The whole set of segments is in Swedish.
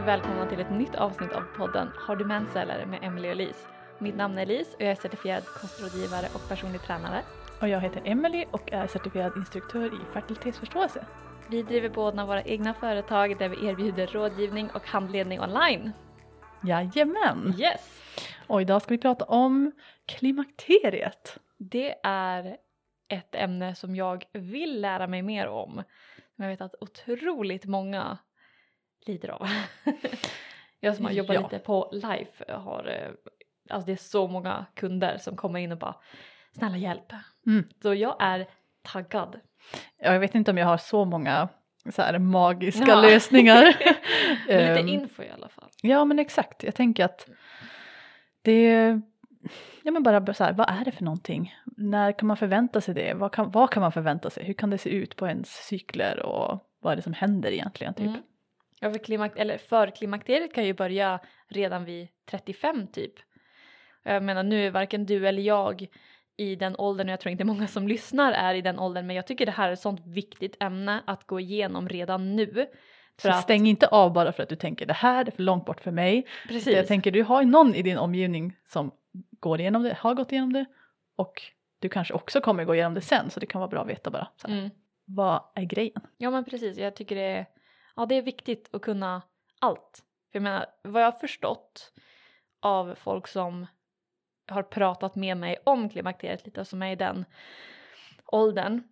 och välkomna till ett nytt avsnitt av podden Har du mens eller med Emily och Elise. Mitt namn är Elise och jag är certifierad kostrådgivare och personlig tränare. Och jag heter Emily och är certifierad instruktör i fertilitetsförståelse. Vi driver båda våra egna företag där vi erbjuder rådgivning och handledning online. Jajamän! Yes! Och idag ska vi prata om klimakteriet. Det är ett ämne som jag vill lära mig mer om. Jag vet att otroligt många lider av. jag som har jobbat Ja. lite på Life har, eh, alltså det är så många kunder som kommer in och bara snälla hjälp. Mm. Så jag är taggad. Ja, Jag vet inte om jag har så många så här magiska Ja. lösningar. Men lite Ehm, info i alla fall. Ja men exakt, jag tänker att det Ja men bara så här, vad är det för någonting? När kan man förvänta sig det? Vad kan, vad kan man förvänta sig? Hur kan det se ut på ens cykler och vad är det som händer egentligen? Typ? Mm. Ja, för, klimak- eller för klimakteriet kan ju börja redan vid 35 typ. Jag menar nu är varken du eller jag i den åldern och jag tror inte många som lyssnar är i den åldern men jag tycker det här är ett sånt viktigt ämne att gå igenom redan nu. För Så att, stäng inte av bara för att du tänker det här är för långt bort för mig. precis. Jag tänker du har någon i din omgivning som går igenom det, har gått igenom det och du kanske också kommer gå igenom det sen så det kan vara bra att veta bara. Så mm. Vad är grejen? Ja men precis, jag tycker det är, ja, det är viktigt att kunna allt. För jag menar, vad jag har förstått av folk som har pratat med mig om klimakteriet lite som är i den åldern.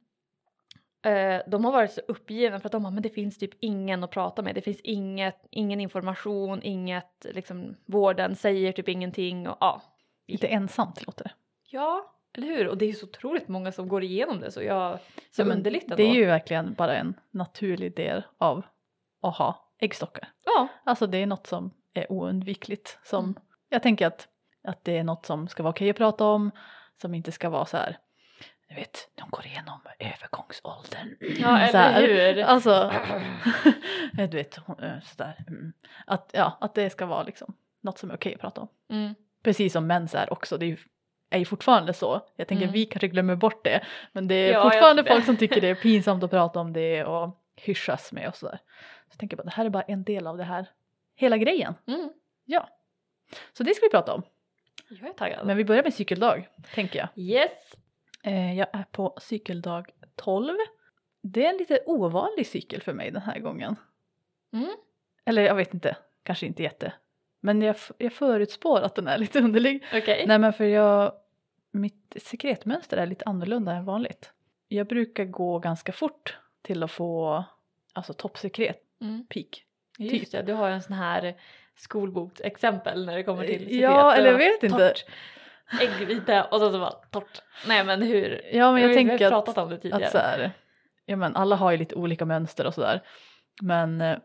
Eh, de har varit så uppgivna för att de har, men det finns typ ingen att prata med. Det finns inget, ingen information, inget, liksom vården säger typ ingenting och ja. Lite ensamt låter det. Ja, eller hur? Och det är så otroligt många som går igenom det så jag, så Ja, underligt ändå. Det är ju verkligen bara en naturlig del av att ha äggstockar. Ja, Alltså det är något som är oundvikligt. Som, Mm. Jag tänker att, att det är något som ska vara okej att prata om, som inte ska vara så här, du vet, de går igenom övergångsåldern. ja här. eller hur? Alltså, du vet, eh, sådär. Mm. Att, ja, att det ska vara liksom något som är okej att prata om. Mm. Precis som mens är också, det är ju, är ju fortfarande så. Jag tänker Mm. vi kanske glömmer bort det. Men det är Ja, fortfarande folk som tycker det är pinsamt att prata om det och hyschas med och sådär. Så jag tänker bara, det här är bara en del av det här, hela grejen. Mm. Ja. Så det ska vi prata om. Jag är taggad. Men vi börjar med cykeldag, tänker jag. Yes! Eh, jag är på cykeldag 12. Det är en lite ovanlig cykel för mig den här gången. Mm. Eller jag vet inte, kanske inte jätte. Men jag, jag förutspår att den är lite underlig. Okej. Nej men för jag, mitt sekretmönster är lite annorlunda än vanligt. Jag brukar gå ganska fort till att få alltså toppsekret, Mm. peak. Just det, du har en sån här skolboksexempel när det kommer till. Ja, eller jag vet inte. Torrt, äggvita och så, så bara torrt. Nej men hur? Ja men jag vi tänker har att, pratat om det tidigare. att så här, ja men alla har ju lite olika mönster och sådär. Men eh,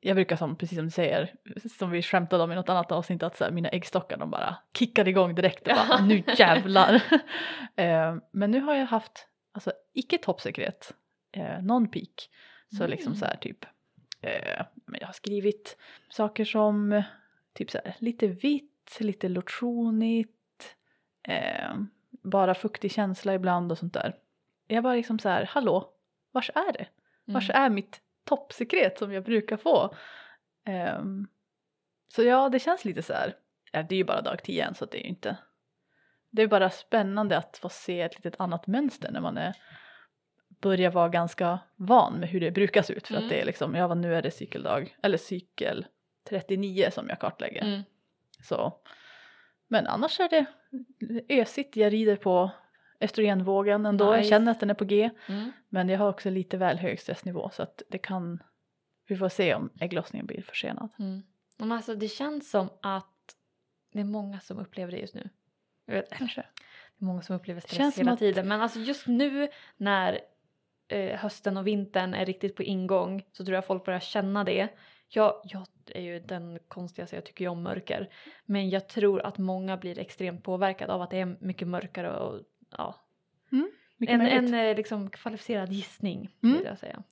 jag brukar som, precis som du säger, som vi skämtade om i något annat avsnitt, att så här, mina äggstockar de bara kickar igång direkt och bara nu jävlar. eh, men nu har jag haft, alltså icke toppsekret, eh, non peak. Så Mm. liksom så här typ, men jag har skrivit saker som eh, typ så här lite vitt, lite lotionigt, eh, bara fuktig känsla ibland och sånt där. Jag var liksom så här, hallå, vars är det? Vars Mm. är mitt toppsekret som jag brukar få? Ehm, så ja, det känns lite så här, ja, det är ju bara dag 10 än så det är ju inte, det är bara spännande att få se ett litet annat mönster när man är, börjar vara ganska van med hur det brukar se ut för Mm. att det är liksom, ja nu är det cykeldag, eller cykel 39 som jag kartlägger. Mm. Så. Men annars är det ösigt, jag rider på östrogenvågen ändå, jag Nice. känner att den är på G. Mm. Men jag har också lite väl hög stressnivå så att det kan, vi får se om ägglossningen blir försenad. Mm. Men alltså det känns som att det är många som upplever det just nu. Jag Kanske. Det är många som upplever stress hela tiden men alltså just nu när eh, hösten och vintern är riktigt på ingång så tror jag folk börjar känna det. Jag, jag är ju den konstigaste, jag tycker ju om mörker. Men jag tror att många blir extremt påverkade av att det är mycket mörkare och ja. Mycket En, möjligt. en eh, liksom kvalificerad gissning Mm. vill jag säga.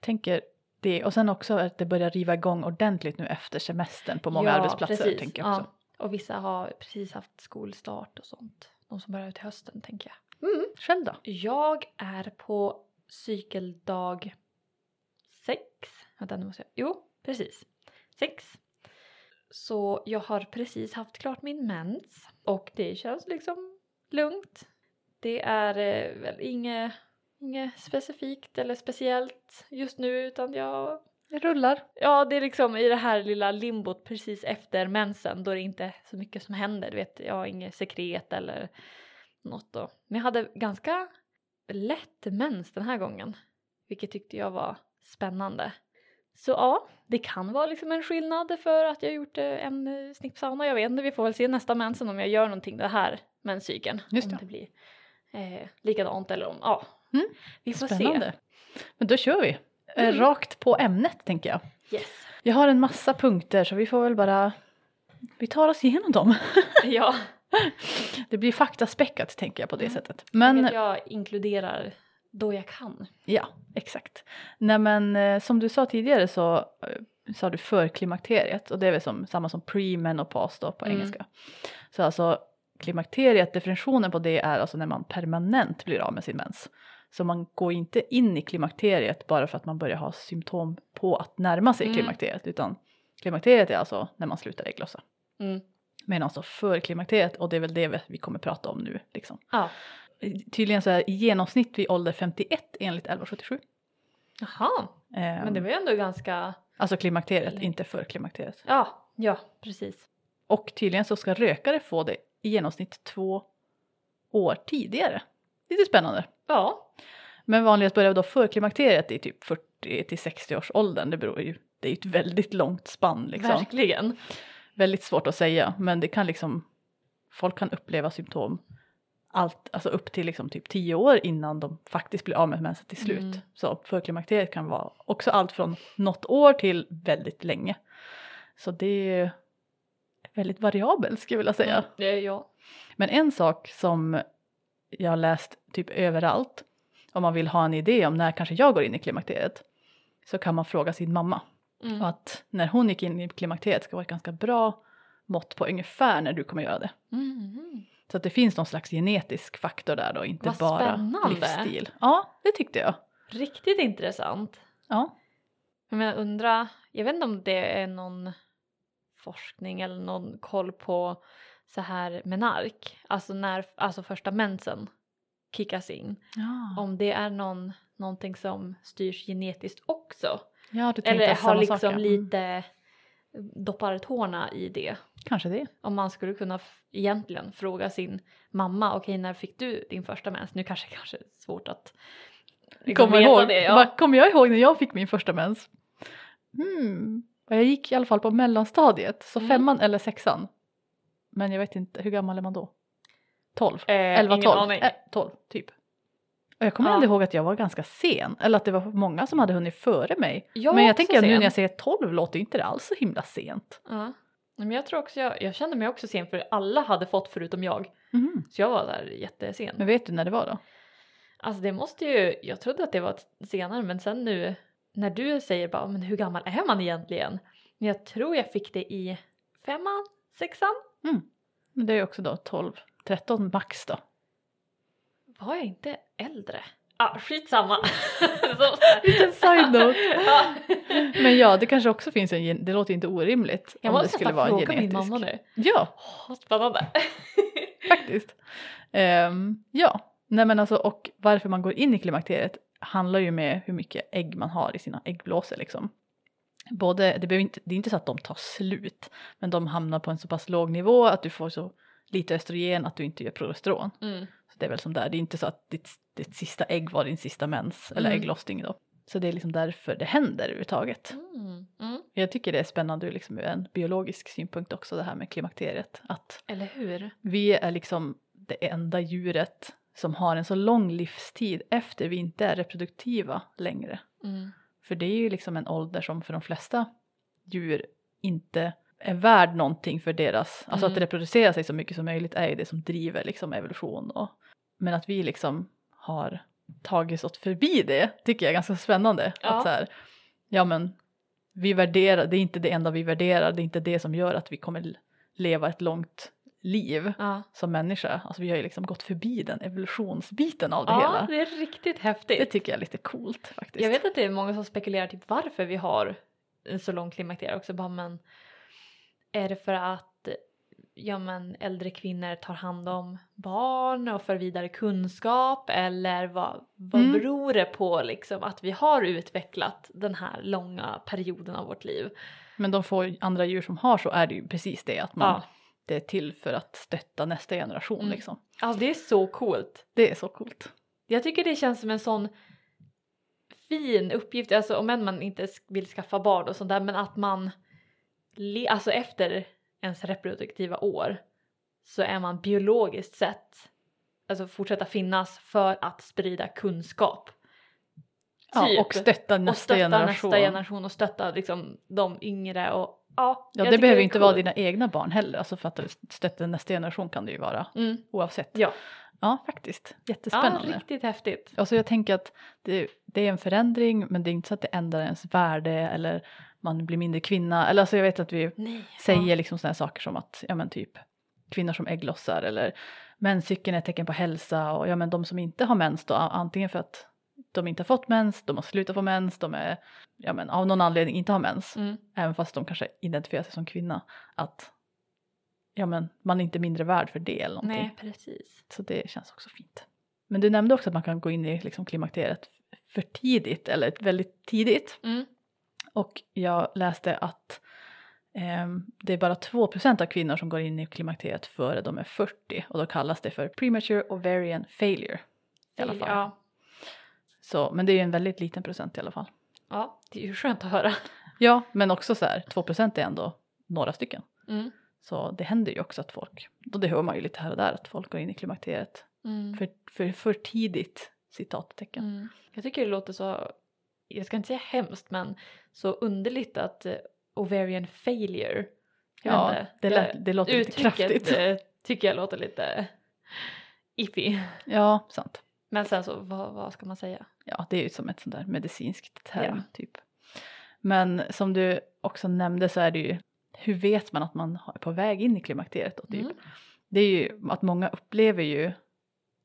tänker det och sen också att det börjar riva igång ordentligt nu efter semestern på många Ja, arbetsplatser precis. tänker jag också. Ja. Och vissa har precis haft skolstart och sånt. De som börjar till hösten tänker jag. Mm. Själv då? Jag är på cykeldag sex. Vänta nu måste jag. Jo, precis. sex. Så jag har precis haft klart min mens och det känns liksom lugnt. Det är eh, väl inget, inget specifikt eller speciellt just nu utan jag Det rullar. Ja, det är liksom i det här lilla limbot precis efter mensen då det inte är så mycket som händer. Du vet, jag har inget sekret eller något då. Men jag hade ganska lätt mens den här gången, vilket tyckte jag var spännande. Så ja, det kan vara liksom en skillnad för att jag gjort eh, en eh, snippsauna. Jag vet inte, vi får väl se nästa mensen om jag gör någonting det här menscykeln. Just om det. det blir eh, likadant eller om, ja. Mm, Vi får Spännande. Men då kör vi. Eh, Mm. Rakt på ämnet tänker jag. se. Yes. Jag har en massa punkter så vi får väl bara vi tar oss igenom dem. ja. Det blir faktaspäckat tänker jag på det sättet. Men Men... Jag inkluderar då jag kan. ja, exakt. Nej men eh, som du sa tidigare så eh, sa du förklimakteriet och det är väl som, samma som pre-menopaus då på Mm. engelska. Så alltså klimakteriet, definitionen på det är alltså när man permanent blir av med sin mens. Så man går inte in i klimakteriet bara för att man börjar ha symptom på att närma sig Mm. klimakteriet utan klimakteriet är alltså när man slutar ägglossa. Mm. Men alltså förklimakteriet och det är väl det vi- kommer prata om nu liksom. Ja. Tydligen så är i genomsnitt vid ålder 51 enligt 1177. Jaha, Ehm, men det var ju ändå ganska... Alltså klimakteriet, Länge. inte förklimakteriet. Ja, ja precis. Och tydligen så ska rökare få det i genomsnitt två år tidigare. Lite spännande. Ja, Men vanligast börjar då förklimakteriet i typ 40 till 60 års åldern. Det beror ju, det är ju ett väldigt långt spann liksom. verkligen. Väldigt svårt att säga men det kan liksom, folk kan uppleva symptom allt, alltså upp till liksom typ 10 år innan de faktiskt blir av med mensen till slut. Mm. Så förklimakteriet kan vara också allt från något år till väldigt länge. Så det är väldigt variabelt skulle jag vilja säga. Mm, det är jag. Men en sak som jag har läst typ överallt om man vill ha en idé om när kanske jag går in i klimakteriet så kan man fråga sin mamma. Mm. Och att när hon gick in i klimakteriet ska vara ett ganska bra mått på ungefär när du kommer göra det. Mm. Så att det finns någon slags genetisk faktor där då, inte Vad bara spännande. livsstil. Ja, det tyckte jag. Riktigt intressant. Ja. Men jag undrar, jag vet inte om det är någon forskning eller någon koll på så här menark, alltså när alltså första mensen kickas in. Ja, Om det är någon, någonting som styrs genetiskt också. Ja du Eller har liksom sak. ja. Mm. lite doppar tårna i det. Kanske det. Om man skulle kunna egentligen fråga sin mamma, okej när fick du din första mens? Nu kanske kanske är svårt att liksom Kommer ihåg, det. Ja. Kommer jag ihåg när jag fick min första mens? Hmm. Jag gick i alla fall på mellanstadiet, så Mm. femman eller sexan. Men jag vet inte, hur gammal är man då? 12? Eh, 11, ingen 12? aning. Eh, 12 typ. Och jag kommer Ja. ändå ihåg att jag var ganska sen, eller att det var många som hade hunnit före mig. Jag Men jag tänker att nu sen. när jag säger 12 låter inte det alls så himla sent. Ja. Men jag tror också jag, jag kände mig också sen för alla hade fått förutom jag. Mhm. Så jag var där jättesen. Men vet du när det var då? Alltså det måste ju, jag trodde att det var senare men sen nu när du säger bara men hur gammal är man egentligen? Men jag tror jag fick det i femman, sexan. Men det är ju också då 12, 13 max då. Var jag inte äldre? Ah, skitsamma. Så- Liten side note. ja. Men ja, det kanske också finns en, gen- det låter inte orimligt Jag om det skulle vara en fråga min genetisk. mamma nu. Ja, Åh, spännande. faktiskt. Ehm, ja, nej men alltså och varför man går in i klimakteriet handlar ju med hur mycket ägg man har i sina äggblåsor liksom. Både, det, inte, det är inte så att de tar slut, men de hamnar på en så pass låg nivå att du får så lite östrogen att du inte gör progesteron. Mm. Så det är väl som där, det är inte så att ditt, ditt sista ägg var din sista mens eller Mm. ägglossning då. Så det är liksom därför det händer överhuvudtaget. Mm. Mm. Jag tycker det är spännande ur liksom en biologisk synpunkt också det här med klimakteriet. Att Eller hur? vi är liksom det enda djuret som har en så lång livstid efter vi inte är reproduktiva längre. Mm. För det är ju liksom en ålder som för de flesta djur inte är värd någonting för deras, alltså Mm. att reproducera sig så mycket som möjligt är ju det som driver liksom evolution. Och, men att vi liksom har tagit oss förbi det tycker jag är ganska spännande. Ja. Att så här, ja men vi värderar, det är inte det enda vi värderar, det är inte det som gör att vi kommer leva ett långt liv Ja. som människa. Alltså vi har ju liksom gått förbi den evolutionsbiten av det ja, hela. det är riktigt häftigt. Det tycker jag är lite coolt faktiskt. Jag vet att det är många som spekulerar typ varför vi har en så lång klimakterie också. Bara, men är det för att ja, men äldre kvinnor tar hand om barn och för vidare kunskap eller vad, vad Mm. beror det på liksom att vi har utvecklat den här långa perioden av vårt liv? Men de får andra djur som har så är det ju precis det att man, Ja. det är till för att stötta nästa generation Mm. liksom. Alltså det är så coolt. Det är så coolt. Jag tycker det känns som en sån fin uppgift, alltså om än man inte vill skaffa barn och sånt där, men att man, alltså efter ens reproduktiva år så är man biologiskt sett, alltså fortsätta finnas för att sprida kunskap. Ja, Typ. och stötta och nästa stötta generation. nästa generation och stötta liksom de yngre och ja. Ja, det behöver är inte vara coolt. dina egna barn heller, alltså för att stötta nästa generation kan det ju vara Mm, oavsett. ja. Ja, faktiskt. ja, Jättespännande. riktigt häftigt. Alltså jag tänker att det, det är en förändring men det är inte så att det ändrar ens värde eller man blir mindre kvinna. Eller alltså jag vet att vi Nej. säger liksom sådana saker som att ja men typ kvinnor som ägglossar eller menscykeln är ett tecken på hälsa och ja men de som inte har mens då antingen för att de inte har fått mens, de har slutat få mens, de är ja men av någon anledning inte har mens. Ja. Mm. Även fast de kanske identifierar sig som kvinna. Att ja men man är inte mindre värd för det eller någonting. Nej, precis. Så det känns också fint. Men du nämnde också att man kan gå in i liksom klimakteriet för tidigt eller väldigt tidigt. Mm. Och jag läste att ehm, det är bara 2% av kvinnor som går in i klimakteriet före de är 40 och då kallas det för premature ovarian failure. I alla fall. Ja. Så, men det är ju en väldigt liten procent i alla fall. ja, det är ju skönt att höra. Ja, men också så här 2% är ändå några stycken. Mm. Så det händer ju också att folk, och det hör man ju lite här och där, att folk går in i klimakteriet Mm. för, för, för tidigt citattecken. Mm. Jag tycker det låter så, jag ska inte säga hemskt men så underligt att eh, ovarian failure. Ja, inte, det, lät, det låter lite kraftigt. eh, tycker jag låter lite iffy. Ja, sant. Men sen så vad, vad ska man säga? Ja, det är ju som ett sånt där medicinskt term Ja. typ. Men som du också nämnde så är det ju, hur vet man att man är på väg in i klimakteriet då, typ? Mm. Det är ju att många upplever ju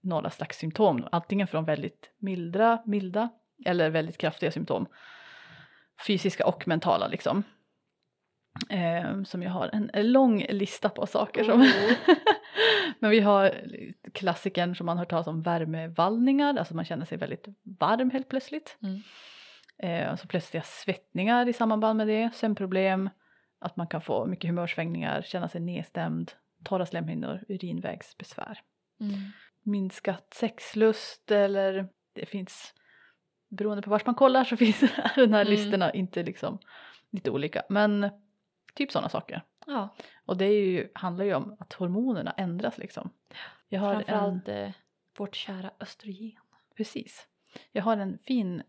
några slags symptom, antingen från väldigt mildra, milda eller väldigt kraftiga symptom. Fysiska och mentala liksom. Eh, som jag har en, lång lista på saker som... Oh. Men vi har klassikern som man hört talas om värmevallningar, alltså man känner sig väldigt varm helt plötsligt. Mm. Eh, så plötsliga svettningar i samband med det, sömnproblem, att man kan få mycket humörsvängningar, känna sig nedstämd, torra slemhinnor, urinvägsbesvär. Mm. Minskat sexlust eller det finns, beroende på vart man kollar så finns den här Mm. listorna inte liksom lite olika. Men typ sådana saker. Ja, Och det är ju, handlar ju om att hormonerna ändras liksom. Jag har en, framförallt eh, vårt kära östrogen. precis. Jag har en fin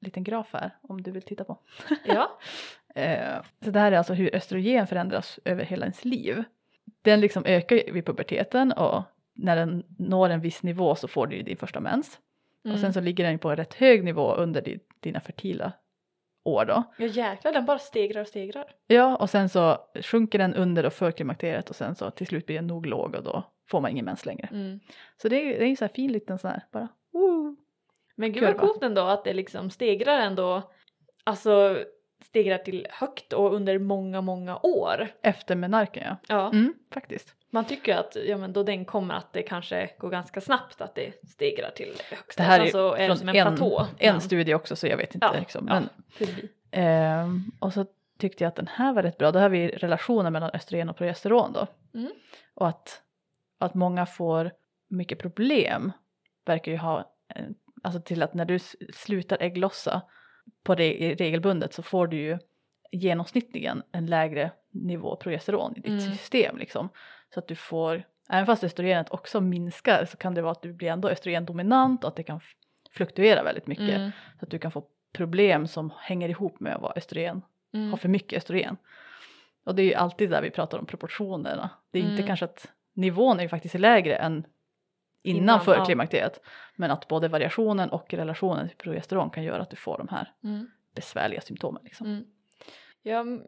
liten graf här om du vill titta på. Ja. Eh, så det här är alltså hur östrogen förändras över hela ens liv. Den liksom ökar vid puberteten och när den når en viss nivå så får du ju din första mens. Mm. Och sen så ligger den ju på en rätt hög nivå under di- dina fertila år då. Ja jäklar, den bara stegrar och stegrar. Ja, och sen så sjunker den under och för klimakteriet och sen så till slut blir den nog låg och då får man ingen mens längre. Mm. Så det är, det är ju så här fin liten sån här bara, woo. Men gud vad coolt ändå att det liksom stegrar ändå, alltså stegrar till högt och under många, många år. Efter menarken ja. Ja. Mm, faktiskt. Man tycker att ja, men då den kommer att det kanske går ganska snabbt att det stegrar till högsta. Det här är så är det från som en, en, platå. en Men- studie också så jag vet inte. Ja, liksom. ja. Men, Förbi. Ehm, och så tyckte jag att den här var rätt bra. Då har vi relationen mellan östrogen och progesteron då. Mm. Och att, att många får mycket problem verkar ju ha, eh, alltså till att när du slutar ägglossa på det regelbundet så får du ju genomsnittligen en lägre nivå progesteron i ditt Mm. system liksom. Så att du får, även fast östrogenet också minskar så kan det vara att du blir ändå östrogendominant och att det kan fluktuera väldigt mycket. Mm. Så att du kan få problem som hänger ihop med att vara östrogen, Mm. ha för mycket östrogen. Och det är ju alltid där vi pratar om proportionerna. Det är inte Mm. kanske att nivån är ju faktiskt lägre än innan, Innan, för ja. Men att både variationen och relationen till progesteron kan göra att du får de här Mm. besvärliga symptomen. Liksom. Mm. Jag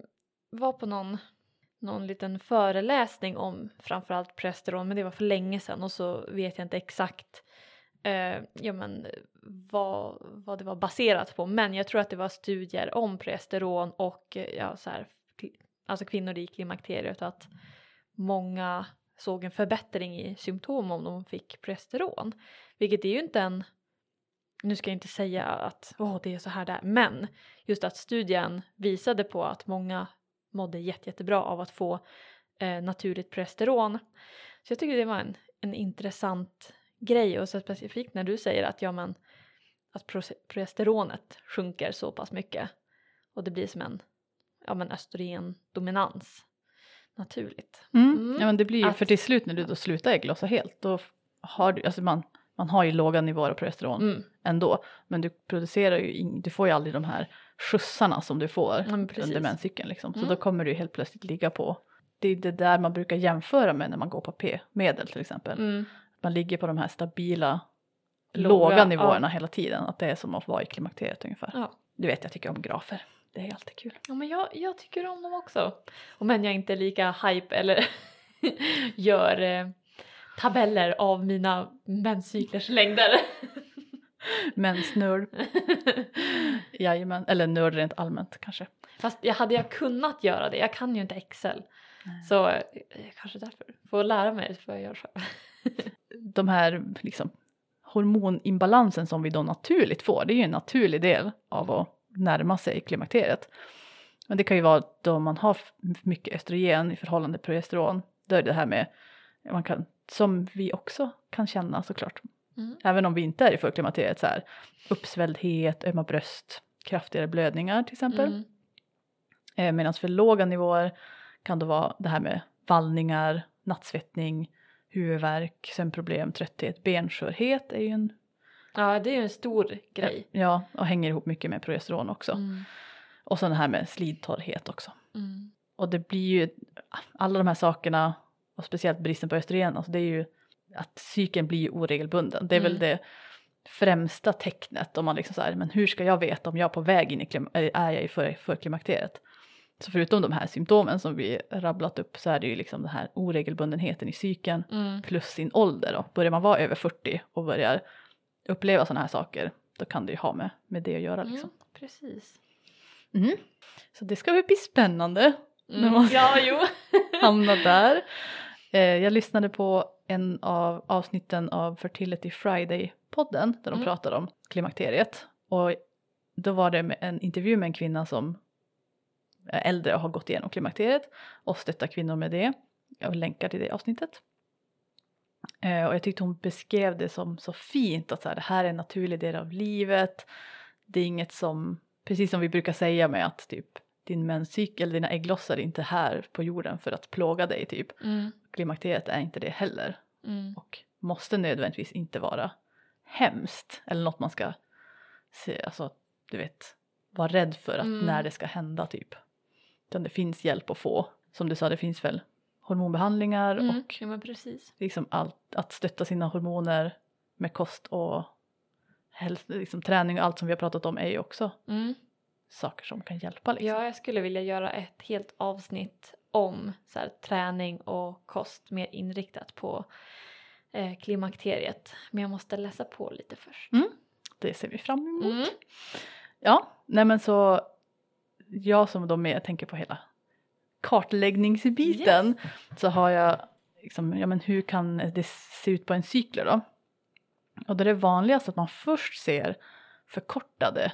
var på någon, någon liten föreläsning om framförallt progesteron men det var för länge sedan och så vet jag inte exakt eh, ja, men, vad, vad det var baserat på men jag tror att det var studier om progesteron och eh, ja, så här, alltså kvinnor i klimakteriet att många såg en förbättring i symptom om de fick progesteron. Vilket är ju inte en, nu ska jag inte säga att åh det är så här där, men just att studien visade på att många mådde jätte, jättebra av att få eh, naturligt progesteron. Så jag tycker det var en, en intressant grej och så specifikt när du säger att ja men att pro- progesteronet sjunker så pass mycket och det blir som en ja men östrogendominans naturligt. Mm. Mm. Ja men det blir ju, Att- för till slut när du då slutar ägglossa helt då har du, alltså man, man har ju låga nivåer av progesteron Mm. ändå men du producerar ju, du får ju aldrig de här skjutsarna som du får Ja, precis. under menscykeln liksom. Så Mm. då kommer du helt plötsligt ligga på, det är det där man brukar jämföra med när man går på p-medel till exempel. Mm. Man ligger på de här stabila Låga, låga, nivåerna hela tiden, att det är som att vara i klimakteriet ungefär. Ja. Du vet jag tycker om grafer, det är alltid kul. Ja men jag, jag tycker om dem också. Och men jag är inte lika hype eller gör eh, tabeller av mina menscyklers längder. Mensnörd, jajamän, eller nörd rent allmänt kanske. Fast jag hade jag kunnat göra det, jag kan ju inte Excel. Nej. Så eh, kanske därför, får lära mig får jag göra själv. de här liksom, hormoninbalansen som vi då naturligt får, det är ju en naturlig del av att närma sig klimakteriet. Men det kan ju vara då man har mycket östrogen i förhållande till progesteron. Då är det här med, man kan, som vi också kan känna såklart, Mm. även om vi inte är i förklimakteriet, så här, uppsvälldhet, ömma bröst, kraftigare blödningar till exempel. Mm. Eh, Medan för låga nivåer kan det vara det här med vallningar, nattsvettning, huvudvärk, sömnproblem, trötthet, benskörhet är ju en, Ja det är ju en stor grej. ja, och hänger ihop mycket med progesteron också. Mm. Och så det här med slidtorrhet också. Mm. Och det blir ju, alla de här sakerna, och speciellt bristen på östrogen, alltså det är ju att cykeln blir oregelbunden. Det är väl Mm. det främsta tecknet om man liksom så här, men hur ska jag veta om jag är på väg in i klim- eller är jag i för, förklimakteriet? Så förutom de här symptomen som vi rabblat upp så är det ju liksom den här oregelbundenheten i cykeln Mm. plus sin ålder. Då. Börjar man vara över 40 och börjar uppleva sådana här saker då kan det ju ha med, med det att göra liksom. Mm. Precis. Mm. Så det ska väl bli spännande När Mm. man- Ja jo. hamna där. Eh, jag lyssnade på en av avsnitten av Fertility Friday-podden där de Mm. pratade om klimakteriet. Och då var det en intervju med en kvinna som är äldre och har gått igenom klimakteriet och stöttar kvinnor med det. Jag länkar till det avsnittet. Eh, och jag tyckte hon beskrev det som så fint att så här, det här är en naturlig del av livet. Det är inget som, precis som vi brukar säga med att typ din menscykel, dina ägglossar är inte här på jorden för att plåga dig typ. Mm. Klimakteriet är inte det heller Mm. och måste nödvändigtvis inte vara hemskt eller något man ska se, alltså du vet, vara rädd för att Mm. när det ska hända typ. Utan det finns hjälp att få. Som du sa, det finns väl hormonbehandlingar Mm. och Ja liksom allt, att stötta sina hormoner med kost och häls- liksom träning och allt som vi har pratat om är ju också Mm. Saker som kan hjälpa liksom. Ja, jag skulle vilja göra ett helt avsnitt om så här, träning och kost mer inriktat på eh, klimakteriet. Men jag måste läsa på lite först. Det ser vi fram emot. Mm. Ja, nej men så jag som då med tänker på hela kartläggningsbiten så har jag liksom, ja men hur kan det se ut på en cykel då? Och då är det vanligast att man först ser förkortade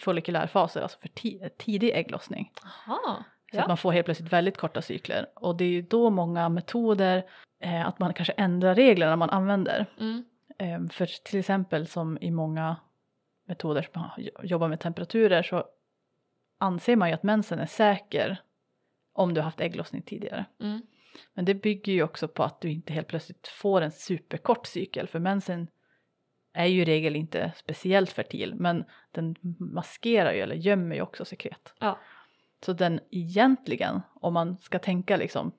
follikulärfaser, alltså för ti- tidig ägglossning. Aha, Så ja. att man får helt plötsligt väldigt korta cykler. Och det är ju då många metoder, eh, att man kanske ändrar reglerna man använder. Mm. Eh, för till exempel som i många metoder som jobbar med temperaturer så anser man ju att mensen är säker om du har haft ägglossning tidigare. Mm. Men det bygger ju också på att du inte helt plötsligt får en superkort cykel för mensen är ju i regel inte speciellt fertil men den maskerar ju eller gömmer ju också sekret. Ja. Så den egentligen, om man ska tänka liksom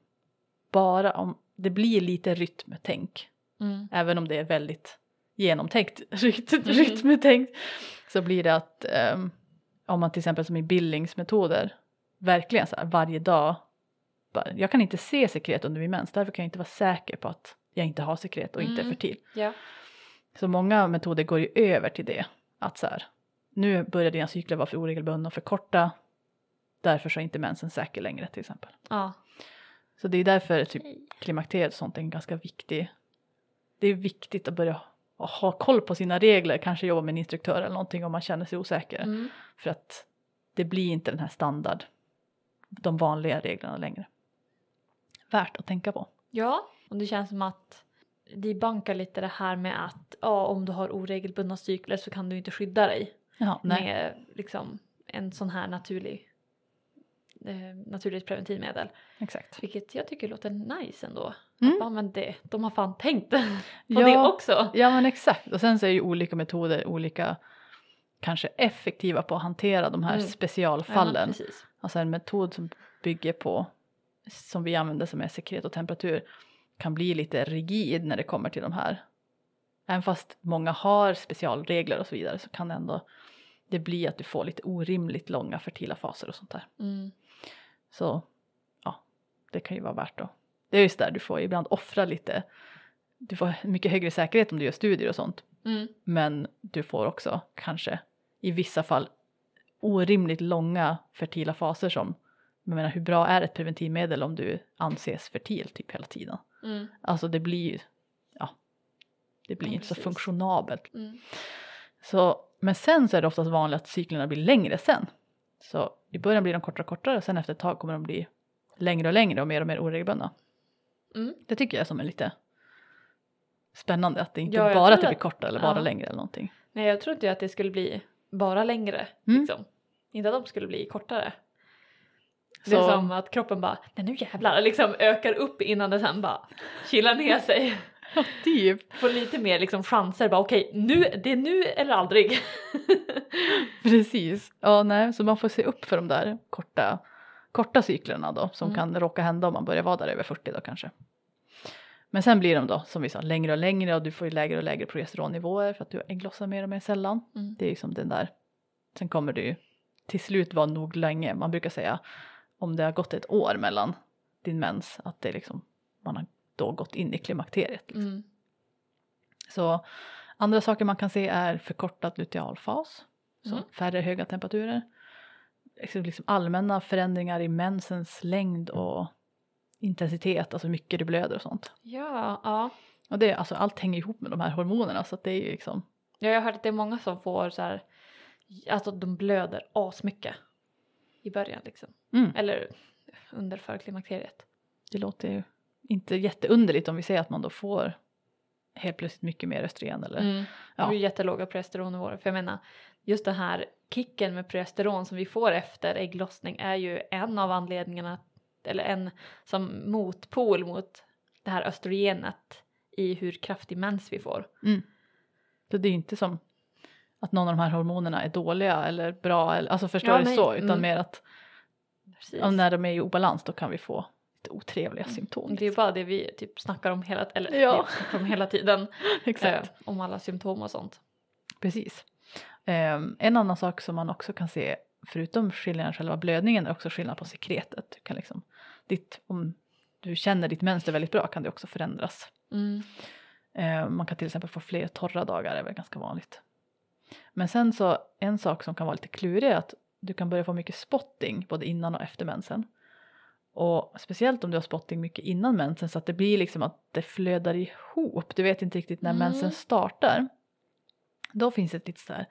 bara om, det blir lite rytmtänk Mm. även om det är väldigt genomtänkt ryt- rytmtänkt så blir det att ehm, om man till exempel som i Billingsmetoder verkligen så här varje dag bara, jag kan inte se sekret under min mens därför kan jag inte vara säker på att jag inte har sekret och inte är Mm. fertil. Ja. Så många metoder går ju över till det. Att så här, nu börjar dina cykler vara för oregelbundna och för korta. Därför så är inte mensen säker längre till exempel. Ja. Så det är därför typ klimakteriet och sånt är en ganska viktig. Det är viktigt att börja ha koll på sina regler, kanske jobba med en instruktör eller någonting om man känner sig osäker. Mm. För att det blir inte den här standard, de vanliga reglerna längre. Värt att tänka på. Ja, och det känns som att de bankar lite det här med att ja, om du har oregelbundna cykler så kan du inte skydda dig Ja, nej. med liksom en sån här naturlig eh, naturligt preventivmedel. Exakt. Vilket jag tycker låter nice ändå. Mm. Att, ja, men det, de har fan tänkt på Ja. det också. Ja men exakt och sen så är ju olika metoder olika kanske effektiva på att hantera de här Mm. Ja, specialfallen. precis. Alltså en metod som bygger på, som vi använder som är sekret och temperatur, kan bli lite rigid när det kommer till de här. Även fast många har specialregler och så vidare så kan det ändå det bli att du får lite orimligt långa fertila faser och sånt där. Mm. Så ja, det kan ju vara värt att. Det är just där du får ibland offra lite. Du får mycket högre säkerhet om du gör studier och sånt. Mm. Men du får också kanske i vissa fall orimligt långa fertila faser som, jag menar hur bra är ett preventivmedel om du anses fertil typ hela tiden? Mm. Alltså det blir ja, det blir Ja, inte så precis. funktionabelt. Mm. Så, men sen så är det oftast vanligt att cyklerna blir längre sen. Så i början blir de kortare och kortare och sen efter ett tag kommer de bli längre och längre och mer och mer oregelbundna. Mm. Det tycker jag är som är lite spännande att det inte Ja, bara att det blir kortare eller bara ja. längre eller någonting. Nej, jag trodde ju att det skulle bli bara längre. Mm. Liksom. Inte att de skulle bli kortare. Det Så- är som att kroppen bara, nej nu jävlar, liksom ökar upp innan det sen bara kilar ner sig. Ja, typ. Får lite mer liksom chanser, bara okej, nu, det är nu eller aldrig. Precis. Ja, nej, så man får se upp för de där korta, korta cyklerna då som Mm. kan råka hända om man börjar vara där över 40 då kanske. Men sen blir de då som vi sa längre och längre och du får ju lägre och lägre progesteronnivåer för att du ägglossar mer och mer sällan. Mm. Det är ju som den där. Sen kommer det ju till slut vara nog länge. Man brukar säga om det har gått ett år mellan din mens att det är liksom man har då gått in i klimakteriet. Liksom. Mm. Så andra saker man kan se är förkortad lutealfas, så Mm. färre höga temperaturer. Liksom, liksom allmänna förändringar i mensens längd och intensitet, alltså hur mycket du blöder och sånt. Ja, ja. Och det, alltså, allt hänger ihop med de här hormonerna så att det är ju liksom, Ja, jag har hört att det är många som får så här, alltså de blöder asmycket i början liksom. mm, Eller under förklimakteriet. det låter ju inte jätteunderligt om vi säger att man då får helt plötsligt mycket mer östrogen eller Mm. Ja. Det är jättelåga progesteronnivåer. För jag menar, just den här kicken med progesteron som vi får efter ägglossning är ju en av anledningarna, eller en som motpol mot det här östrogenet i hur kraftig mens vi får. Så det är inte som att någon av de här hormonerna är dåliga eller bra, eller, alltså förstår Ja, du så, utan mm. mer att när de är i obalans då kan vi få lite otrevliga symptom. Mm. Det är ju bara det vi typ snackar om hela, eller Ja. om hela tiden. Exakt, eh, om alla symptom och sånt. precis. Ehm, en annan sak som man också kan se, förutom skillnaden själva blödningen, är också skillnad på sekretet. Du kan liksom, ditt, om du känner ditt mönster väldigt bra kan det också förändras. Mm. Eh, man kan till exempel få fler torra dagar, det är väl ganska vanligt. Men sen så, en sak som kan vara lite klurig är att du kan börja få mycket spotting både innan och efter mensen. Och speciellt om du har spotting mycket innan mensen så att det blir liksom att det flödar ihop. Du vet inte riktigt när Mm. mensen startar. Då finns ett litet så här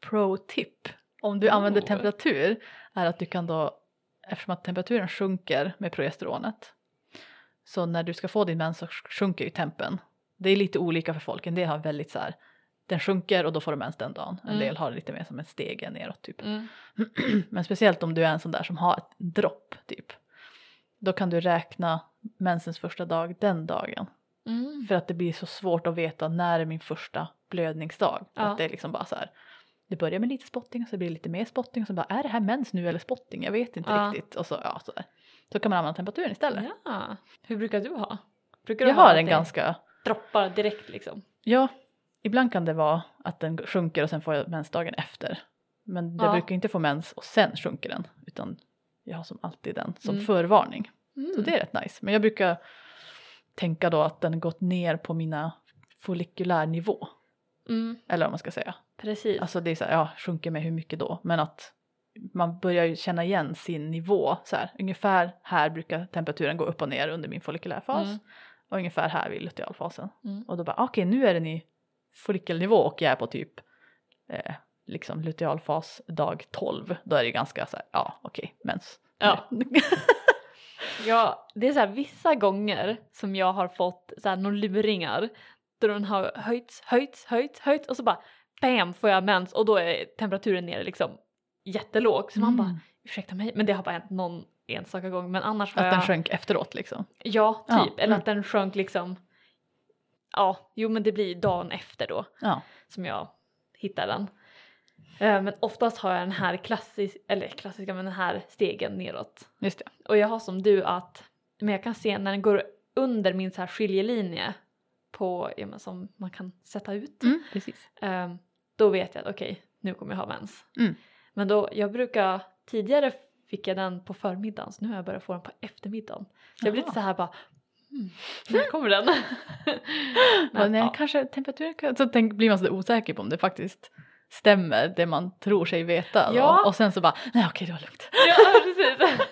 pro-tip. Om du använder Oh. temperatur är att du kan då, eftersom att temperaturen sjunker med progesteronet. Så när du ska få din mens så sjunker ju tempen. Det är lite olika för folk. En del har väldigt så här, den sjunker och då får du mens den dagen. En Mm. del har det lite mer som en stege neråt typ. Mm. Men speciellt om du är en sån där som har ett dropp typ. Då kan du räkna mensens första dag den dagen. Mm. För att det blir så svårt att veta när är min första blödningsdag. Ja. Att det är liksom bara så här. Det börjar med lite spotting och så blir det lite mer spotting och så bara är det här mens nu eller spotting? Jag vet inte Ja. riktigt. Och så, ja, så, där. så kan man använda temperaturen istället. Ja. Hur brukar du ha? Brukar du Jag ha har en det ganska, droppar direkt liksom? ja, ibland kan det vara att den sjunker och sen får jag mens dagen efter. Men jag Ja. brukar inte få mens och sen sjunker den. Utan jag har som alltid den som Mm. förvarning. Mm. Så det är rätt nice. Men jag brukar tänka då att den gått ner på mina follikulärnivå. Mm, Eller vad man ska säga. precis. Alltså det är så här, ja, sjunker med hur mycket då? Men att man börjar ju känna igen sin nivå. Så här, ungefär här brukar temperaturen gå upp och ner under min follikulärfas. Mm. Och ungefär här vid lutealfasen. Mm. Och då bara, okej nu är den i follikelnivå och jag är på typ eh, liksom lutealfas dag 12. Då är det ganska så här, ja okej, mens. Ja. Ja, det är så här vissa gånger som jag har fått så här några luringar då den har höjts, höjts, höjts, höjts och så bara bam får jag mens och då är temperaturen nere liksom jättelåg så man bara Mm. ursäkta mig men det har bara hänt någon enstaka gång men annars har Att den jag, sjönk efteråt liksom. ja typ Ja, eller mm. att den sjönk liksom ja jo men det blir dagen efter då Ja. som jag hittar den. Eh, Men oftast har jag den här klassisk, eller klassiska men den här stegen neråt. Just det. Och jag har som du att, men jag kan se när den går under min så här skiljelinje på, ja, men som man kan sätta ut. Mm, precis. eh, Då vet jag att okej, nu kommer jag ha mens. Mm. Men då, jag brukar, tidigare fick jag den på förmiddagen så nu har jag börjat få den på eftermiddagen. Så jag blir lite så här bara, mm, när kommer den? Men, nej, ja. kanske temperaturen så tänk, blir man så osäker på om det faktiskt stämmer det man tror sig veta. Ja. Och sen så bara, nej okej det var lugnt. ja, precis.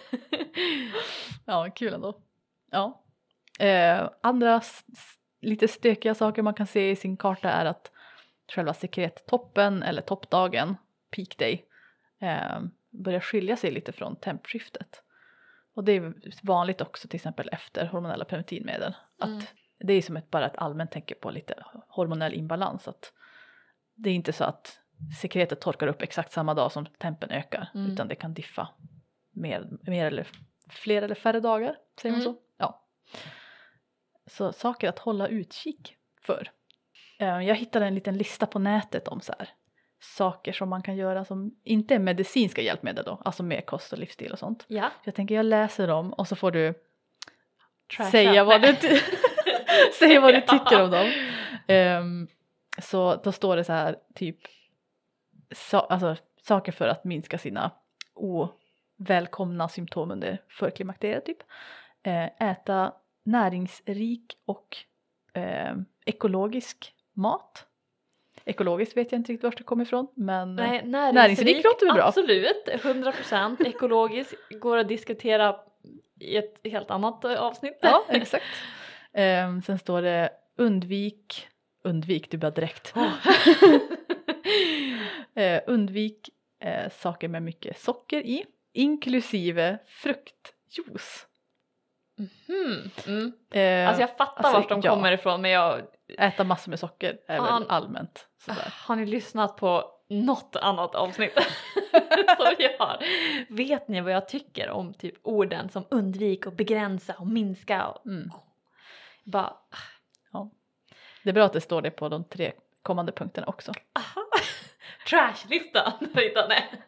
Ja, kul ändå. Ja. Eh, andra lite stökiga saker man kan se i sin karta är att själva sekrettoppen eller toppdagen, peak day, eh, börjar skilja sig lite från tempskiftet. Och det är vanligt också till exempel efter hormonella preventivmedel. Att Mm. Det är som ett, bara ett allmänt tecken på lite hormonell imbalans. Att det är inte så att sekretet torkar upp exakt samma dag som tempen ökar Mm. utan det kan diffa mer, mer eller fler eller färre dagar. Säger man Mm. så? Ja. Så saker att hålla utkik för. Eh, Jag hittade en liten lista på nätet om så här saker som man kan göra som inte är medicinska hjälpmedel då, alltså med kost och livsstil och sånt. Ja. Jag tänker jag läser dem och så får du Trasha. säga vad, du säga vad du tycker om dem. Ehm, så då står det så här typ sa, alltså, saker för att minska sina ovälkomna symptom under förklimakteriet typ. Eh, äta näringsrik och eh, ekologisk mat. Ekologiskt vet jag inte riktigt var det kommer ifrån men Nej, näringsrik, Näringsrik låter väl bra? Absolut, 100% ekologiskt går att diskutera i ett helt annat eh, avsnitt. ja exakt. Ehm, sen står det undvik, undvik du bara direkt. Eh, undvik eh, saker med mycket socker i, inklusive fruktjuice. Hmm, mm. Eh, Alltså jag fattar alltså, vart de ja. kommer ifrån men jag, Äta massor med socker är väl An- allmänt sådär. har ni lyssnat på något annat avsnitt som jag har? Vet ni vad jag tycker om typ orden som undvik och begränsa och minska? Och, Mm. bara, Det är bra att det står det på de tre kommande punkterna också. aha, trashlista! Nej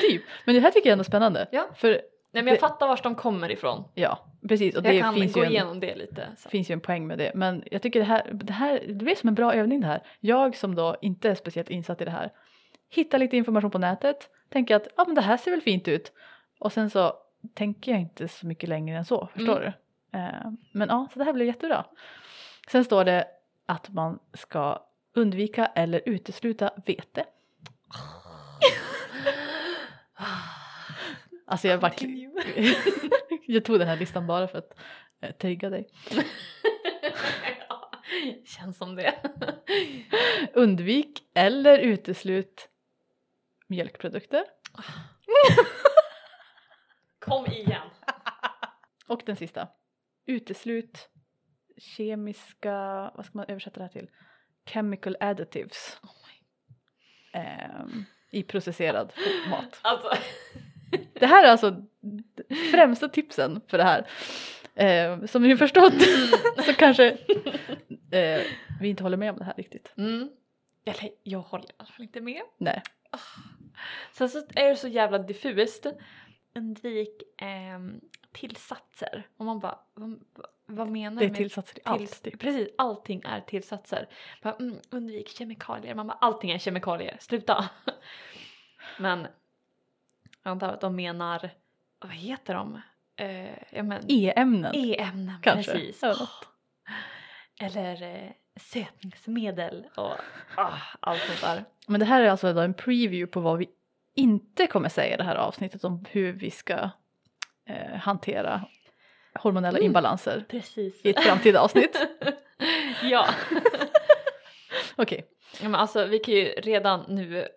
Typ, men det här tycker jag ändå är spännande. Ja. För men jag fattar vart de kommer ifrån. ja, precis och jag det kan finns gå ju en, igenom det lite. Så. finns ju en poäng med det. Men jag tycker det här, det här, det blir som en bra övning det här. Jag som då inte är speciellt insatt i det här, hittar lite information på nätet, tänker att ja men det här ser väl fint ut. Och sen så tänker jag inte så mycket längre än så, förstår Mm. du? Eh, men ja, så det här blev jättebra. Sen står det att man ska undvika eller utesluta vete. Alltså jag bara, jag tog den här listan bara för att eh, trigga dig. ja, känns som det. Undvik eller uteslut mjölkprodukter. Kom igen. Och den sista. Uteslut kemiska, vad ska man översätta det här till? Chemical additives. Oh ehm, I processerad mat. Alltså, Det här är alltså främsta tipsen för det här. Ehm, som ni förstått så kanske eh, vi inte håller med om det här riktigt. mm. Eller jag håller i alla fall inte med. Nej. Sen så är det så jävla diffust. Undvik ehm, tillsatser. Och man bara, vad, vad menar Det är du med tillsatser i allt. Typ. Precis, allting är tillsatser. Bara, mm, undvik kemikalier. Man bara, allting är kemikalier, sluta. Men jag antar att de menar, vad heter de? Eh, ja men E-ämnen E-ämnen, kanske. precis. Eller något. Eller eh, sötningsmedel och ah, allt sånt där. Men det här är alltså en preview på vad vi inte kommer säga i det här avsnittet om hur vi ska eh, hantera hormonella Mm. imbalanser Precis. i ett framtida avsnitt. ja. Okej, ja men alltså vi kan ju redan nu,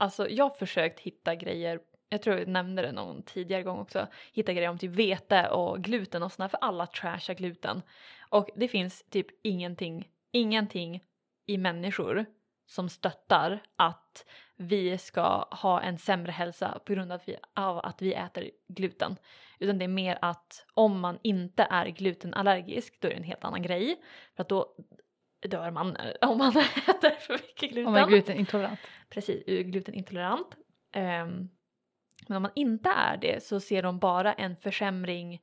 alltså jag har försökt hitta grejer, jag tror jag nämnde det någon tidigare gång också, hitta grejer om typ vete och gluten och sådär för alla trashar gluten. Och det finns typ ingenting, ingenting i människor som stöttar att vi ska ha en sämre hälsa på grund av att vi, av att vi äter gluten. Utan det är mer att om man inte är glutenallergisk då är det en helt annan grej. För att då dör man om man äter för mycket gluten. om man är glutenintolerant. Precis, är glutenintolerant. Ehm, men om man inte är det så ser de bara en försämring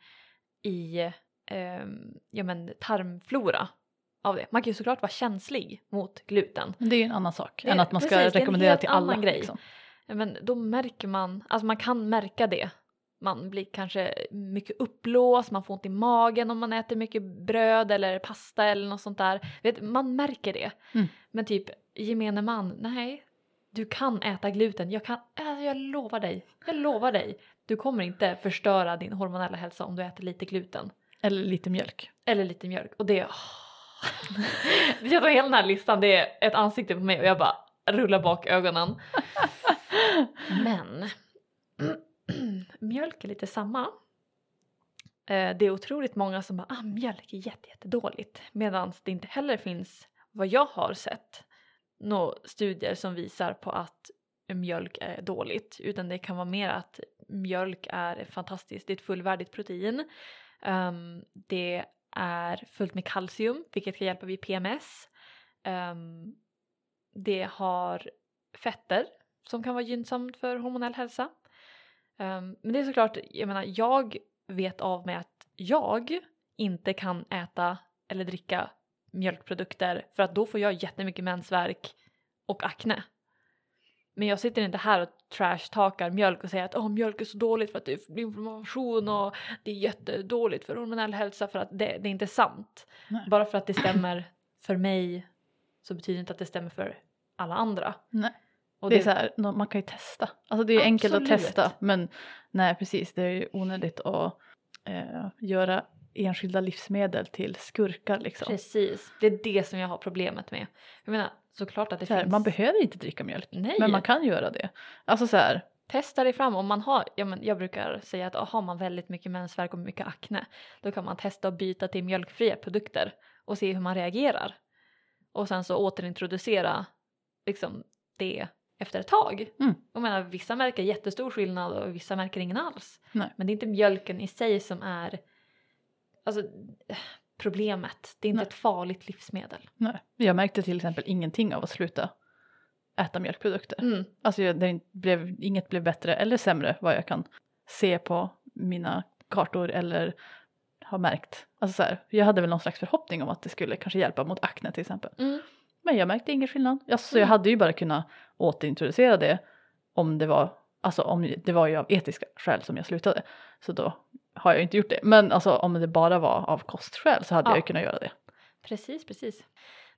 i ehm, ja, men tarmflora av det. Man kan ju såklart vara känslig mot gluten. Men det är ju en annan sak Det- än att man ska precis, rekommendera till alla. grej. Liksom. Men då märker man, alltså man kan märka det. Man blir kanske mycket uppblåst, man får ont i magen om man äter mycket bröd eller pasta eller något sånt där. Vet, man märker det. Mm. Men typ gemene man, nej. Du kan äta gluten, jag, kan, äh, jag lovar dig. Jag lovar dig. Du kommer inte förstöra din hormonella hälsa om du äter lite gluten. Eller lite mjölk. Eller lite mjölk. Och det... jag tar hela den här listan, det är ett ansikte på mig och jag bara rullar bak ögonen. Men mjölk är lite samma. Eh, det är otroligt många som bara ah, mjölk är jätte, jättedåligt medan det inte heller finns vad jag har sett några studier som visar på att mjölk är dåligt utan det kan vara mer att mjölk är fantastiskt, det är ett fullvärdigt protein. Um, det är fullt med kalcium vilket kan hjälpa vid PMS. Um, ehm, det har fetter som kan vara gynnsamt för hormonell hälsa. Ehm, men det är såklart, jag menar jag vet av mig att jag inte kan äta eller dricka mjölkprodukter för att då får jag jättemycket mensvärk och akne. Men jag sitter inte här och trashtalkar mjölk och säger att oh, mjölk är så dåligt för att det blir inflammation och det är jättedåligt för hormonell hälsa för att det, det är inte sant. Nej. Bara för att det stämmer för mig så betyder det inte att det stämmer för alla andra. Nej. Och det är så här, man kan ju testa. Alltså det är enkelt att Absolut. testa men nej precis det är ju onödigt att eh, göra enskilda livsmedel till skurkar liksom. Precis, det är det som jag har problemet med. Jag menar såklart att det Så här, finns... man behöver inte dricka mjölk Nej, men man kan göra det. Alltså så här, testa dig fram om man har, ja, men jag brukar säga att har man väldigt mycket mensvärk och mycket akne då kan man testa att byta till mjölkfria produkter och se hur man reagerar. Och sen så återintroducera liksom det efter ett tag. Mm. Jag menar vissa märker jättestor skillnad och vissa märker ingen alls. Nej. Men det är inte mjölken i sig som är alltså, problemet. Det är inte Nej. ett farligt livsmedel. nej. Jag märkte till exempel ingenting av att sluta äta mjölkprodukter. Mm. Alltså jag, det blev, inget blev bättre eller sämre vad jag kan se på mina kartor eller har märkt. Alltså så här, jag hade väl någon slags förhoppning om att det skulle kanske hjälpa mot akne till exempel. Mm. Men jag märkte ingen skillnad. Alltså, så jag Mm. hade ju bara kunnat återintroducera det om det var, alltså om det var ju av etiska skäl som jag slutade. Så då har jag inte gjort det. Men alltså om det bara var av kostskäl så hade Ja. jag kunnat göra det. Precis, precis.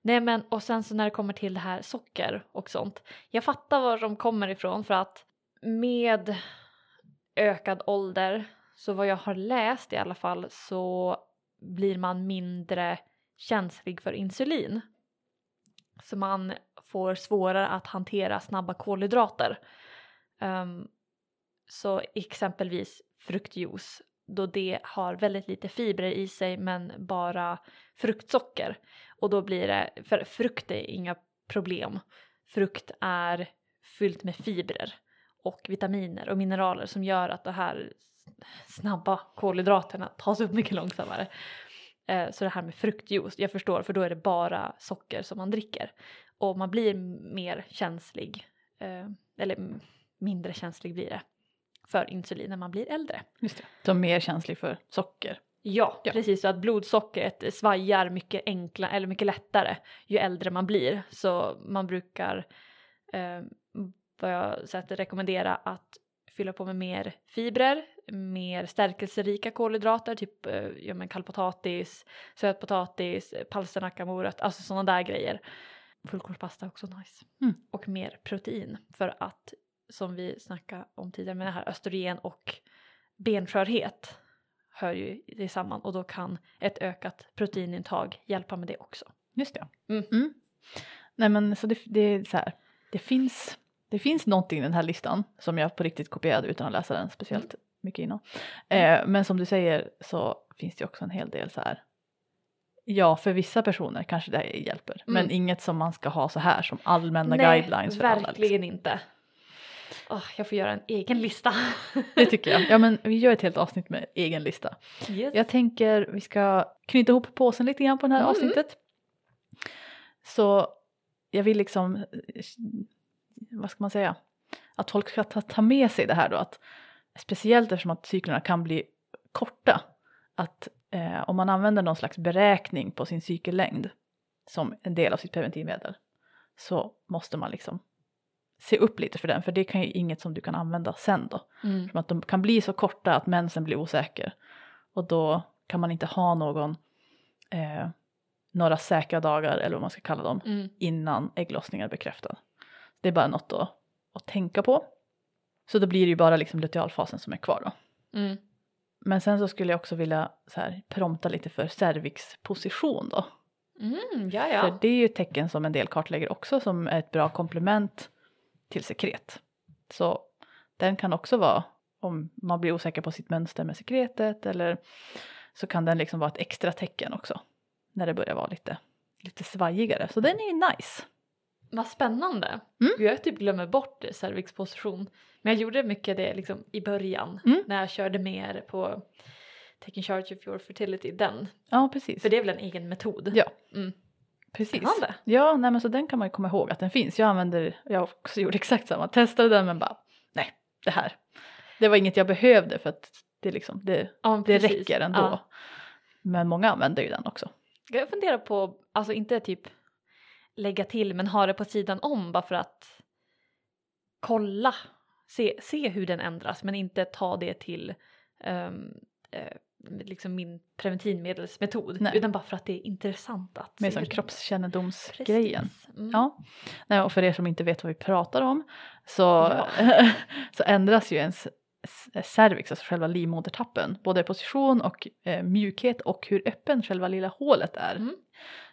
Nej men och sen så när det kommer till det här socker och sånt. Jag fattar var de kommer ifrån för att med ökad ålder så vad jag har läst i alla fall så blir man mindre känslig för insulin. Så man får svårare att hantera snabba kolhydrater. Um, så exempelvis fruktjuice då det har väldigt lite fibrer i sig men bara fruktsocker. Och då blir det, för frukt är inga problem. Frukt är fyllt med fibrer och vitaminer och mineraler som gör att de här snabba kolhydraterna tas upp mycket långsammare. Eh, Så det här med fruktjuice, jag förstår för då är det bara socker som man dricker. Och man blir mer känslig, eh, eller mindre känslig blir det, för insulin när man blir äldre. Just det. Så mer känslig för socker. Ja, Ja. precis. Så att blodsockret svajar mycket enkla, eller mycket lättare ju äldre man blir. Så man brukar, eh, vad jag sett, rekommendera att fylla på med mer fibrer, mer stärkelserika kolhydrater, typ eh, ja, men kallpotatis, sötpotatis, palsternacka, morötter, alltså sådana där grejer. Fullkornspasta också nice. Mm. Och mer protein för att som vi snackade om tidigare med det här östrogen och benskörhet hör ju det samman och då kan ett ökat proteinintag hjälpa med det också. Just det. Mm. Nej men så det, det är så här, det finns, det finns någonting i den här listan som jag på riktigt kopierade utan att läsa den speciellt mycket innan. Eh, men som du säger så finns det också en hel del så här. Ja, för vissa personer kanske det hjälper, men Mm. inget som man ska ha så här som allmänna Nej, guidelines för alla. Liksom. verkligen inte. Åh, jag får göra en egen lista. Det tycker jag. Ja men vi gör ett helt avsnitt med egen lista. Yes. Jag tänker vi ska knyta ihop påsen lite grann på det här Mm. avsnittet. Så jag vill liksom, vad ska man säga, att folk ska ta, ta med sig det här då att speciellt eftersom att cyklerna kan bli korta. Att eh, om man använder någon slags beräkning på sin cykellängd som en del av sitt preventivmedel så måste man liksom se upp lite för den för det kan ju inget som du kan använda sen då. Mm. Att de kan bli så korta att mensen blir osäker. Och då kan man inte ha någon, eh, några säkra dagar eller vad man ska kalla dem Mm. innan ägglossningen är bekräftad. Det är bara något att, att tänka på. Så då blir det ju bara liksom lutealfasen som är kvar då. Mm. Men sen så skulle jag också vilja så här, prompta lite för cervixposition då. Mm, ja, För ja. det är ju ett tecken som en del kartlägger också som är ett bra komplement till sekret. Så den kan också vara om man blir osäker på sitt mönster med sekretet eller så kan den liksom vara ett extra tecken också när det börjar vara lite, lite svajigare. Så den är ju nice. Vad spännande. Mm. Jag typ glömmer bort cervixposition. Men jag gjorde mycket det liksom i början Mm. när jag körde mer på Taking Charge of Your Fertility, den. Ja, precis. För det är väl en egen metod? Ja. Mm. precis. Spännande. Ja, nej men så den kan man ju komma ihåg att den finns. Jag använder, jag också gjort exakt samma, testade den men bara nej, det här. Det var inget jag behövde för att det liksom, det, Ja, det räcker ändå. Ja. Men många använder ju den också. Jag funderar på, alltså inte typ lägga till men ha det på sidan om bara för att kolla, se, se hur den ändras men inte ta det till ehm, eh, liksom min preventivmedelsmetod Nej. utan bara för att det är intressant att Med se som den- kroppskännedomsgrejen. Mm. Ja. Nej, och för er som inte vet vad vi pratar om så, Ja. så ändras ju ens s- cervix, alltså själva livmodertappen, både position och eh, mjukhet och hur öppen själva lilla hålet är. Mm.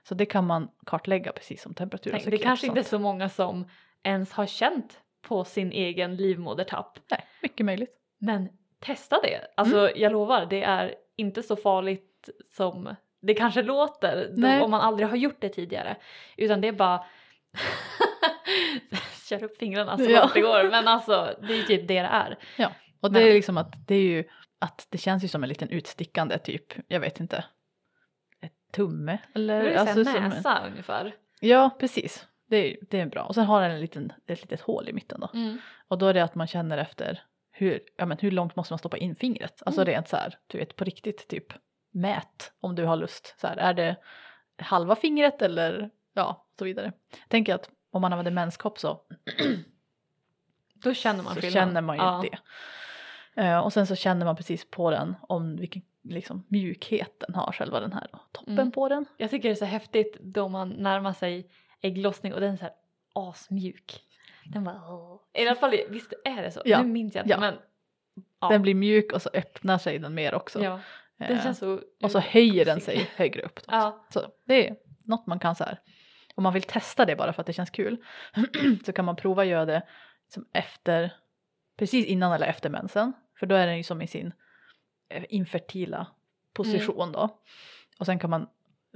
Så det kan man kartlägga precis som temperatur Tänk, det kanske inte är så många som ens har känt på sin egen livmodertapp. Nej, mycket möjligt. Men testa det. Alltså Mm. jag lovar, det är inte så farligt som det kanske låter då- Nej. om man aldrig har gjort det tidigare. Utan det är bara kör upp fingrarna så Ja. långt det går. Men alltså det är typ det det är. Och det Men- är liksom att det är ju att det känns ju som en liten utstickande typ, jag vet inte, tumme eller? Det är alltså, som en- näsa ungefär. Ja, precis. Det är, det är bra. Och sen har den en liten, ett litet hål i mitten då. Mm. Och då är det att man känner efter hur, ja, men hur långt måste man stoppa in fingret? Alltså Mm. rent så här, du vet på riktigt typ mät om du har lust. Så här, är det halva fingret eller ja, så vidare. Tänker att om man använder menskopp så, Då känner man så skillnad. känner man ju Ja. det. Eh, och sen så känner man precis på den om vilken liksom, mjukhet den har, själva den här toppen Mm. på den. Jag tycker det är så häftigt då man närmar sig ägglossning och den är så här asmjuk. Den bara åh. I alla fall visst är det så? Ja. Nu minns jag inte Ja. men ja. Den blir mjuk och så öppnar sig den mer också. ja. Den Eh, känns så och så höjer den sig högre upp. Ja. Så det är något man kan så här. Om man vill testa det bara för att det känns kul så kan man prova göra det som efter, precis innan eller efter mensen. För då är den ju som i sin infertila position då. Och sen kan man,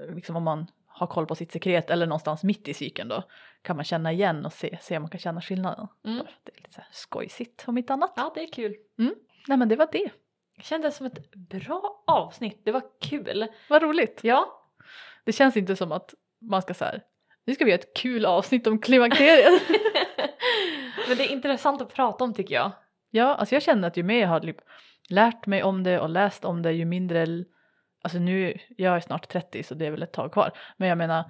eh, liksom om man har koll på sitt sekret eller någonstans mitt i cykeln då kan man känna igen och se, se om man kan känna skillnaden. Mm. Det är lite så här skojsigt om inte annat. ja, det är kul. Nej men det var det. Det kändes som ett bra avsnitt. Det var kul. Vad roligt. Ja. Det känns inte som att man ska så här, nu ska vi göra ett kul avsnitt om klimakteriet. Men det är intressant att prata om tycker jag. Ja, alltså jag känner att ju mer jag har typ lärt mig om det och läst om det ju mindre, alltså nu, jag är snart 30 så det är väl ett tag kvar, men jag menar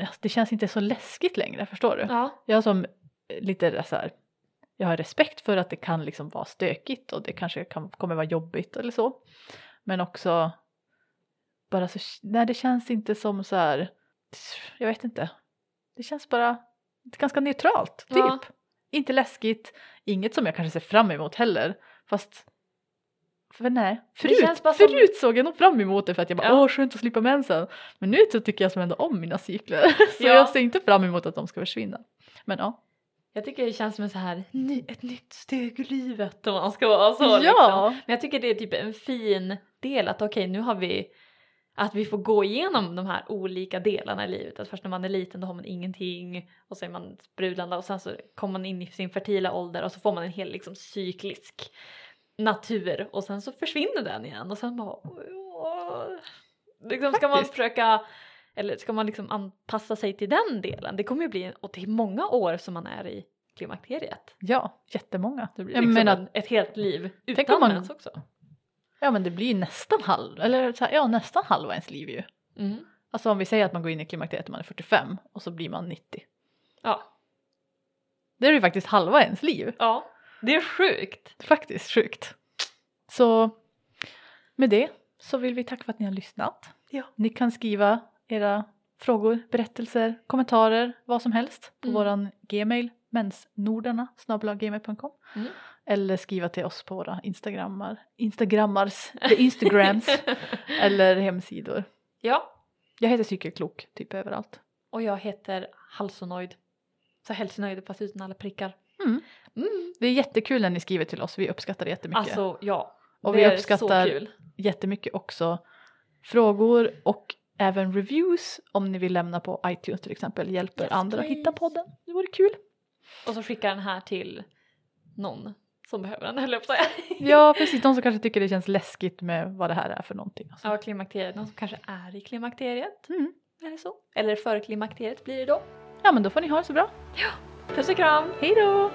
alltså, det känns inte så läskigt längre, förstår du? Ja. Jag som lite så här jag har respekt för att det kan liksom vara stökigt och det kanske kan, kommer vara jobbigt eller så. Men också bara så, nej det känns inte som så här, jag vet inte. Det känns bara ganska neutralt, typ. Ja. Inte läskigt, inget som jag kanske ser fram emot heller. Fast, för nej, förut, bara som- förut såg jag nog fram emot det för att jag bara Ja. åh skönt att slippa mensen. Men nu så tycker jag som ändå om mina cykler. så Ja. jag ser inte fram emot att de ska försvinna. Men ja. Jag tycker det känns som en så här, ny, ett nytt steg i livet om man ska vara så. Liksom. ja. Men jag tycker det är typ en fin del att okej nu har vi att vi får gå igenom de här olika delarna i livet. Att först när man är liten då har man ingenting och så är man sprudlande och sen så kommer man in i sin fertila ålder och så får man en hel liksom cyklisk natur och sen så försvinner den igen och sen bara åh. liksom, ska man försöka eller ska man liksom anpassa sig till den delen? Det kommer ju bli och det är många år som man är i klimakteriet. Ja, jättemånga. Det blir liksom menar, en, ett helt liv Tänk utan man- mens också. ja men det blir nästan halv, eller här, ja nästan halva ens liv ju. Mm. Alltså om vi säger att man går in i klimakteriet när man är 45 och så blir man 90. Ja. Det är ju faktiskt halva ens liv. ja, det är sjukt. Faktiskt sjukt. Så med det så vill vi tacka för att ni har lyssnat. Ja. Ni kan skriva era frågor, berättelser, kommentarer, vad som helst på Mm. våran gmail mensnordarna gmail.com Mm. eller skriva till oss på våra instagrammar, instagrammars, instagrams eller hemsidor. Ja, Jag heter cykelklok typ överallt. och jag heter Halsonoid. Så hälsonöjd fast utan alla prickar. Mm. Mm. Det är jättekul när ni skriver till oss, vi uppskattar det jättemycket. Alltså ja, Och det vi är uppskattar- så kul. jättemycket också frågor och även reviews om ni vill lämna på iTunes till exempel hjälper Yes, andra att hitta please. podden. Det vore kul. Och så skickar den här till någon som behöver den höll jag på. Ja precis, de som kanske tycker det känns läskigt med vad det här är för någonting. Alltså. Ja, klimakteriet, någon som kanske är i klimakteriet. Mm. Eller så. Eller före klimakteriet blir det då. Ja men då får ni ha det så bra. Puss och kram, hejdå!